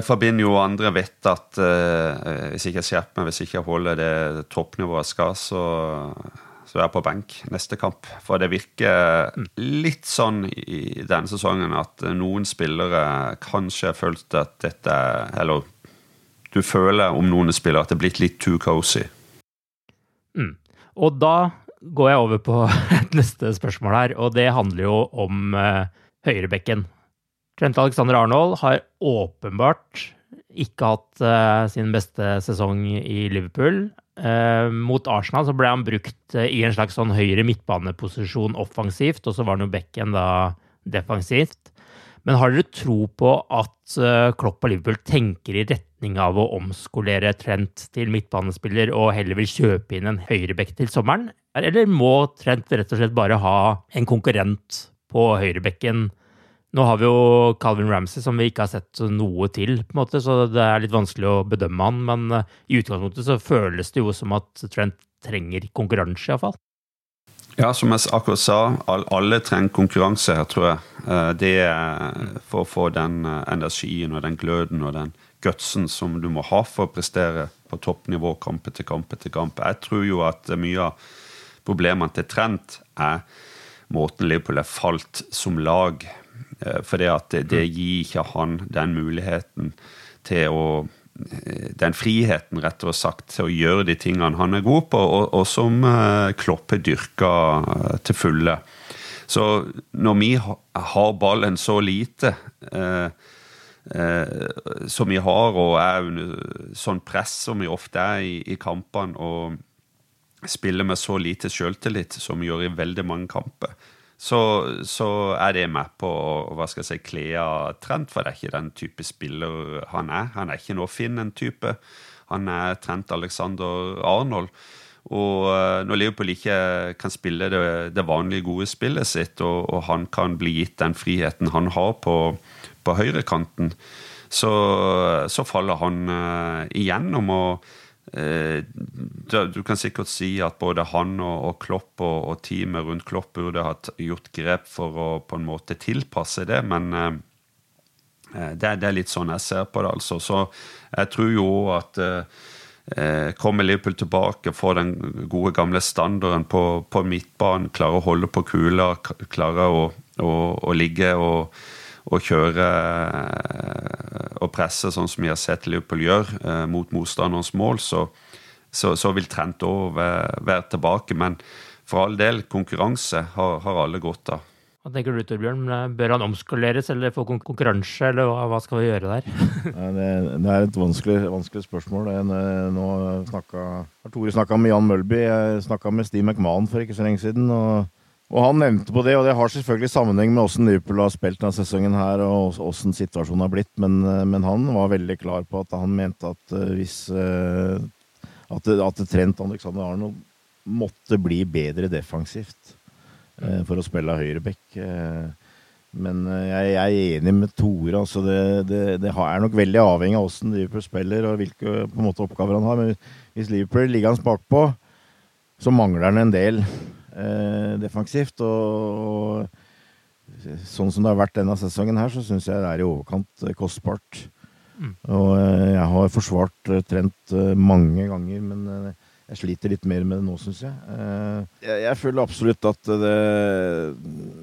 Fabinho og andre vet at uh, hvis ikke jeg skjerper meg, hvis jeg ikke holder det toppnivået jeg skal, så så er på benk neste kamp. For det virker litt sånn i denne sesongen at noen spillere kanskje har at dette Eller du føler om noen spillere at det er blitt litt too cozy. Mm. Og da går jeg over på <laughs> et neste spørsmål her, og det handler jo om uh, høyrebekken. Trent Alexander Arnold har åpenbart ikke hatt uh, sin beste sesong i Liverpool. Uh, mot Arsenal så ble han brukt uh, i en slags sånn høyre midtbaneposisjon offensivt, og så var nå bekken da defensivt. Men har dere tro på at uh, Klopp og Liverpool tenker i retning av å omskolere Trent til midtbanespiller og heller vil kjøpe inn en høyrebekk til sommeren? Eller må Trent rett og slett bare ha en konkurrent på høyrebekken? Nå har vi jo Calvin Ramsey, som vi ikke har sett noe til, på en måte, så det er litt vanskelig å bedømme han. Men eh, i utgangspunktet så føles det jo som at Trent trenger konkurranse, iallfall. Ja, som jeg akkurat sa, alle trenger konkurranse her, tror jeg. Eh, det er for å få den eh, energien og den gløden og den gutsen som du må ha for å prestere på toppnivå kamp etter kamp etter kamp. Jeg tror jo at mye av problemene til Trent er måten Liverpool er falt som lag. Eh, for det, gir ikke han den muligheten til å den friheten rett sagt til å gjøre de tingene han er god på, og, og som Kloppe Klopp har dyrka uh, til fulle. Så når vi har ballen så lite Eh, som vi har, og er under sånn press som vi ofte er i, i kampene, og spiller med så lite selvtillit som vi gjør i veldig mange kamper, så, så, er det med på å hva skal jeg si, kle av Trent, for det er ikke den type spiller han er. Han er ikke noe Finn-type. Han er Trent Alexander Arnold. Og uh, når Liverpool ikke kan spille det, det vanlige, gode spillet sitt, og, og, han kan bli gitt den friheten han har på, på høyrekanten, så, så faller han uh, igjennom. og Eh, du kan sikkert si at både han og, Klopp og, teamet rundt Klopp burde ha gjort grep for å på en måte tilpasse det, men eh, eh, det, er litt sånn jeg ser på det, altså. Så jeg tror jo at Kommer Liverpool tilbake, får den gode, gamle standarden på, på midtbanen, klarer å holde på kula, klarer å, å, å ligge og å kjøre eh, og presse sånn som vi har sett Liverpool gjøre, eh, mot motstanderens mål, så, så, så vil Trent òg være, være, tilbake. Men for all del, konkurranse har, har alle godt av. Hva tenker du Torbjørn? Bør han omskoleres eller få konkurranse, eller hva skal vi gjøre der? <laughs> det, det, er et vanskelig, vanskelig spørsmål. Eh, nå snakka, har Tore snakka med Jan Mølby, jeg snakka med Steve McMahon for ikke så lenge siden. og og han nevnte på det, og det har selvfølgelig sammenheng med hvordan Liverpool har spilt denne sesongen her, og hvordan situasjonen har blitt, men, eh, men, han var veldig klar på at han mente at uh, hvis uh, at, at Trent Alexander Arnold måtte bli bedre defensivt uh, for å spille høyreback. men jeg, jeg, er enig med Tore. Altså det, det, det, er nok veldig avhengig av hvordan Liverpool spiller og hvilke måte, oppgaver han har. Men hvis Liverpool ligger hans bakpå, så mangler han en del eh, defensivt. Og, og, sånn som det har vært denne sesongen her, så syns jeg det er i overkant eh, kostbart. Mm. Og eh, jeg har forsvart eh, Trent mange ganger, men jeg sliter litt mer med det nå, syns jeg. jeg. jeg. føler absolutt at det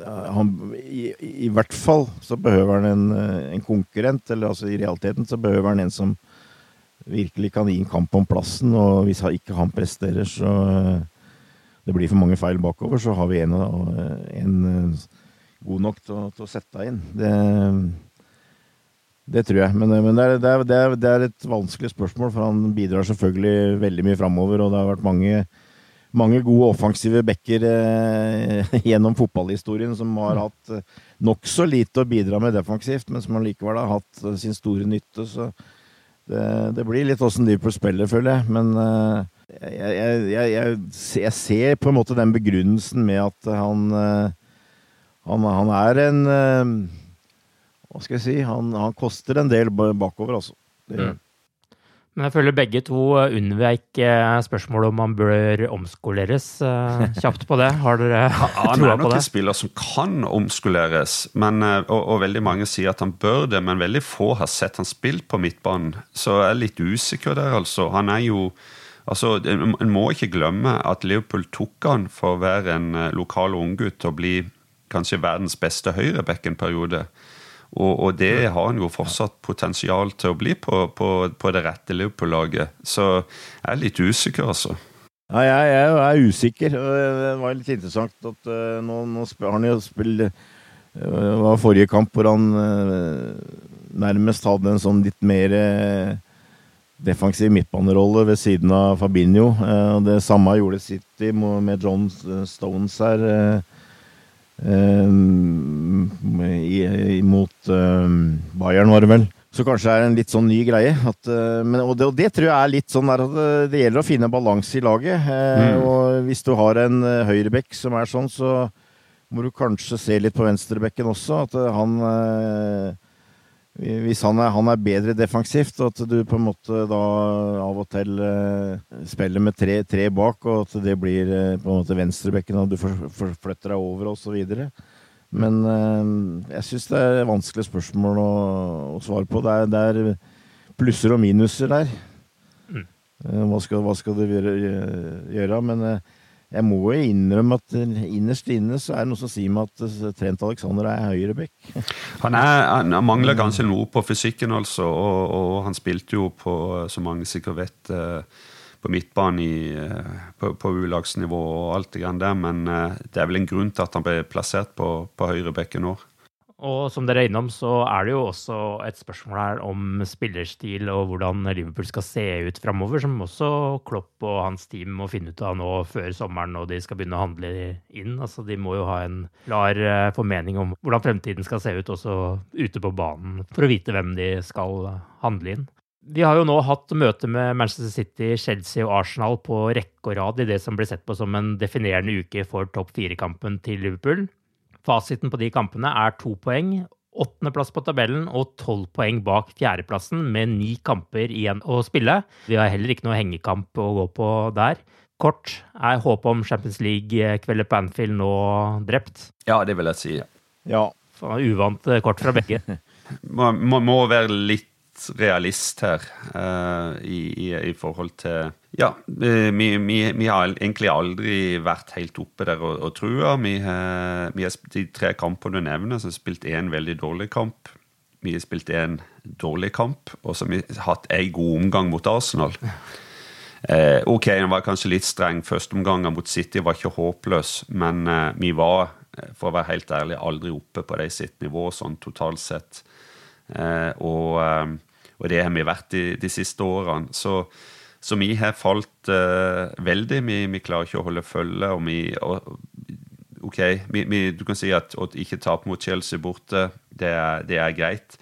han, i, i, hvert fall så behøver han en, en, konkurrent. Eller altså i realiteten så behøver han en som virkelig kan gi en kamp om plassen. Og hvis han ikke han presterer, så det blir for mange feil bakover, så har vi en, en eh, god nok til, til, å sette inn. Det, det tror jeg. Men, men det, er, det, er, det, er, et vanskelig spørsmål, for han bidrar selvfølgelig veldig mye framover. Og det har vært mange, mange gode offensive backer eh, <laughs> gjennom fotballhistorien som har hatt eh, nokså lite å bidra med defensivt, men som allikevel har hatt eh, sin store nytte. Så det, det blir litt åssen Liverpool spiller, føler jeg. Men eh, jeg, jeg, jeg, jeg, ser på en måte den begrunnelsen med at han eh, Han, han er en eh, Hva skal jeg si? Han, han koster en del bakover, altså. Det, mm. Men jeg føler begge to unnveik eh, spørsmålet om han bør omskoleres. <laughs> Kjapt på det. Har dere troa på det? Han er nok en spiller som kan omskoleres, men, og, og, veldig mange sier at han bør det. Men veldig få har sett han spilt på midtbanen, så jeg er litt usikker der, altså. Han er jo Altså, En må ikke glemme at Liverpool tok han for å være en eh, lokal unggutt å bli kanskje verdens beste høyreback en periode. Og, og, det har han jo fortsatt potensial til å bli på, på, på det rette Liverpool-laget. Så jeg er litt usikker, altså. Ja, jeg, jeg, er usikker. Det var litt interessant at uh, nå, nå har han jo spilt Det uh, var forrige kamp hvor han uh, nærmest hadde en sånn litt mer defensiv midtbanerolle ved siden av Fabinho. Eh, det samme gjorde City med John Stones her. Eh, mot eh, Bayern, var det vel. Så kanskje det er en litt sånn ny greie. At, men, og, det, og, det, tror jeg er litt sånn der at det gjelder å finne balanse i laget. Mm. Og hvis du har en høyrebekk som er sånn, så må du kanskje se litt på venstrebekken også. At han Hvis han er, han er, bedre defensivt, og at du på en måte da av og til spiller med tre, tre, bak, og at det blir på en måte venstrebekken, og du flytter deg over og så videre. Men eh, jeg syns det er vanskelige spørsmål å, å svare på. Det er, det er, plusser og minuser der. Mm. Eh, hva, skal, hva, skal, du gjøre? gjøre? Men eh, jeg må jo innrømme at innerst inne så er det noe som sier meg at Trent Alexander er høyrebekk. <laughs> Han, han mangler kanskje noe på fysikken, altså. Og, og han spilte jo på, som mange sikkert vet, på midtbanen i, på, på U-lagsnivå og alt det grann der, men eh, det er vel en grunn til at han ble plassert på, på høyrebekken nå. Og som dere er innom, så er det jo også et spørsmål her om spillerstil og hvordan Liverpool skal se ut framover, som også Klopp og hans team må finne ut av nå før sommeren når de skal begynne å handle inn. Altså, de må jo ha en klar eh, formening om hvordan fremtiden skal se ut også ute på banen, for å vite hvem de skal handle inn. Vi har jo nå hatt møte med Manchester City, Chelsea og Arsenal på rekke og rad i det som blir sett på som en definerende uke for topp fire-kampen til Liverpool. Fasiten på de kampene er to poeng, åttendeplass på tabellen og tolv poeng bak fjerdeplassen, med ni kamper igjen å spille. Vi har heller ikke noe hengekamp å gå på der. Kort, er håpet om Champions League-kvelder på Anfield nå drept? Ja, det vil jeg si. Ja. Uvant kort fra begge. <laughs> må, må, må være litt realist her uh, i, i, i, forhold til Ja, vi, vi, vi, har egentlig aldri vært helt oppe der og, og trua. Vi, uh, vi har de tre kampene du nevner, så har spilt én veldig dårlig kamp. Vi har spilt én dårlig kamp, og så har vi hatt en god omgang mot Arsenal. Uh, ok, den var kanskje litt streng. Førsteomgangen mot City var ikke håpløs, men vi var, for å være helt ærlig, aldri oppe på de sitt nivå sånn totalt sett. Eh, og, eh, og, det har vi vært de, de siste årene. Så, så, vi har falt uh, veldig. Vi, vi, klarer ikke å holde følge. og vi og, OK, vi, vi, du kan si at å ikke tape mot Chelsea borte, det er, det er greit.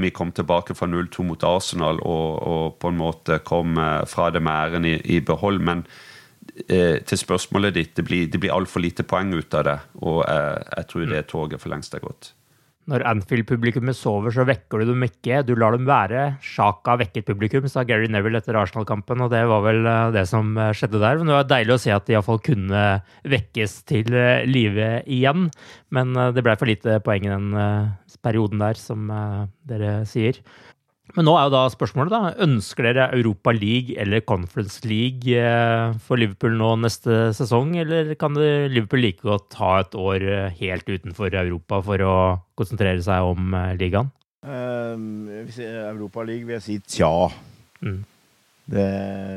vi kom tilbake fra 0-2 mot Arsenal og, og, på en måte kom fra det med æren i, i behold. Men eh, til spørsmålet ditt, det blir, det blir altfor lite poeng ut av det. Og eh, jeg tror det toget for lengst er gått. Når Anfield-publikummet sover, så vekker du dem ikke. Du lar dem være. Sjaka vekket publikum, sa Gary Neville etter Arsenal-kampen, og det var vel eh, det som eh, skjedde der. Men det var deilig å se at de iallfall kunne vekkes til eh, live igjen. Men det ble for lite poeng i den perioden der, som dere sier. Men nå er jo da spørsmålet, da. Ønsker dere Europa League eller Conference League eh, for Liverpool nå neste sesong, eller kan Liverpool like godt ha et år eh, helt utenfor Europa for å konsentrere seg om eh, ligaen? Uh, Europa League vil jeg si tja. Mm. Det,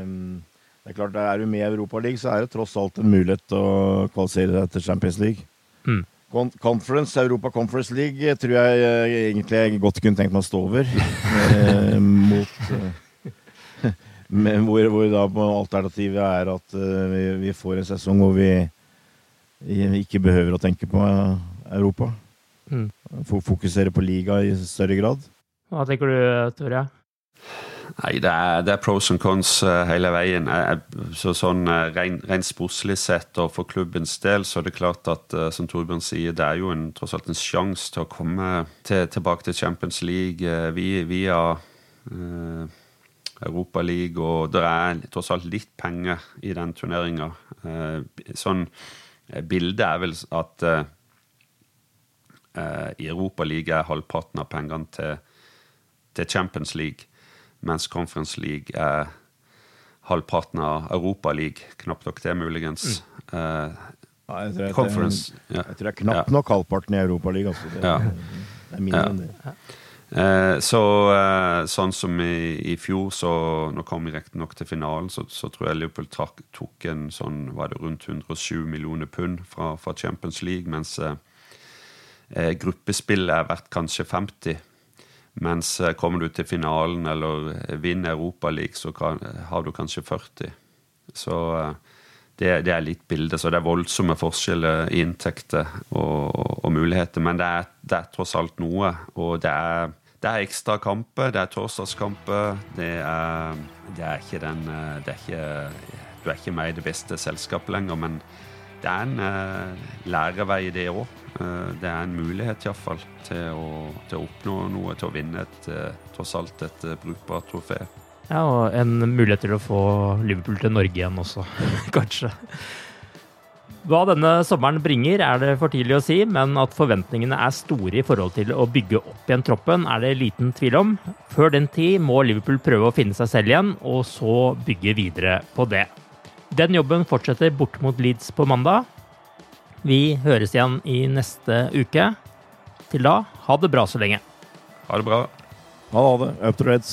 det, er klart, er du med i Europa League, så er det tross alt en mulighet å kvalifisere deg til Champions League. Mm. Conference, Europa Conference League tror jeg eh, egentlig jeg godt kunne tenkt meg å stå over. eh, mot, eh, <laughs> hvor, hvor, da alternativet er at uh, vi, vi, får en sesong hvor vi ikke behøver å tenke på Europa. Mm. Fokusere på liga i større grad. Hva tenker du, Tore? Nei, det er, det er, pros and cons uh, hele veien. Så sånn Rent rein sportslig sett og for klubbens del så er det klart at som Torbjørn sier, det er jo en, tross alt en sjanse til å komme til, tilbake til Champions League via Europa League, og det er tross alt litt penger i den turneringa. sånn Bildet er vel at i Europa League er halvparten av pengene til, til Champions League mens Conference League er halvparten av Europa League. Knapt nok det, muligens. Mm. Uh, ja, jeg, tror Conference, det, jeg, tror det er knapt ja. nok halvparten i Europa League. Altså. Det, ja. det, er mindre enn det. Eh, så eh, sånn som i, i, fjor, så nå kom vi riktignok til finalen, så, så, tror jeg Liverpool tok, tok en sånn var det rundt 107 millioner pund fra, fra Champions League, mens gruppespillet er verdt kanskje 50 mens eh, kommer du til finalen eller vinner Europaligaen, så kan, har du kanskje 40. Så eh, det, det, er litt bilde. Så det er voldsomme forskjeller i inntekter og, og, muligheter. Men det er, det er, tross alt noe. Og det er, det er ekstra kamper, det er torsdagskamper. Det er, det er ikke den det er ikke, Du er ikke med i det beste selskapet lenger, men det er en lærevei, det òg. Uh, det er en mulighet iallfall til, å, til å oppnå noe, til å vinne et, uh, tross alt et uh, brukbart trofé. Ja, og en mulighet til å få Liverpool til Norge igjen også, <laughs> kanskje. Hva denne sommeren bringer, er det for tidlig å si, men at forventningene er store i forhold til å bygge opp igjen troppen, er det liten tvil om. Før den tid må Liverpool prøve å finne seg selv igjen, og så bygge videre på det. Den jobben fortsetter bort mot Leeds på mandag. Vi høres igjen i neste uke. Til da, ha det bra så lenge. Ha det bra. Ha det. Up to Reds.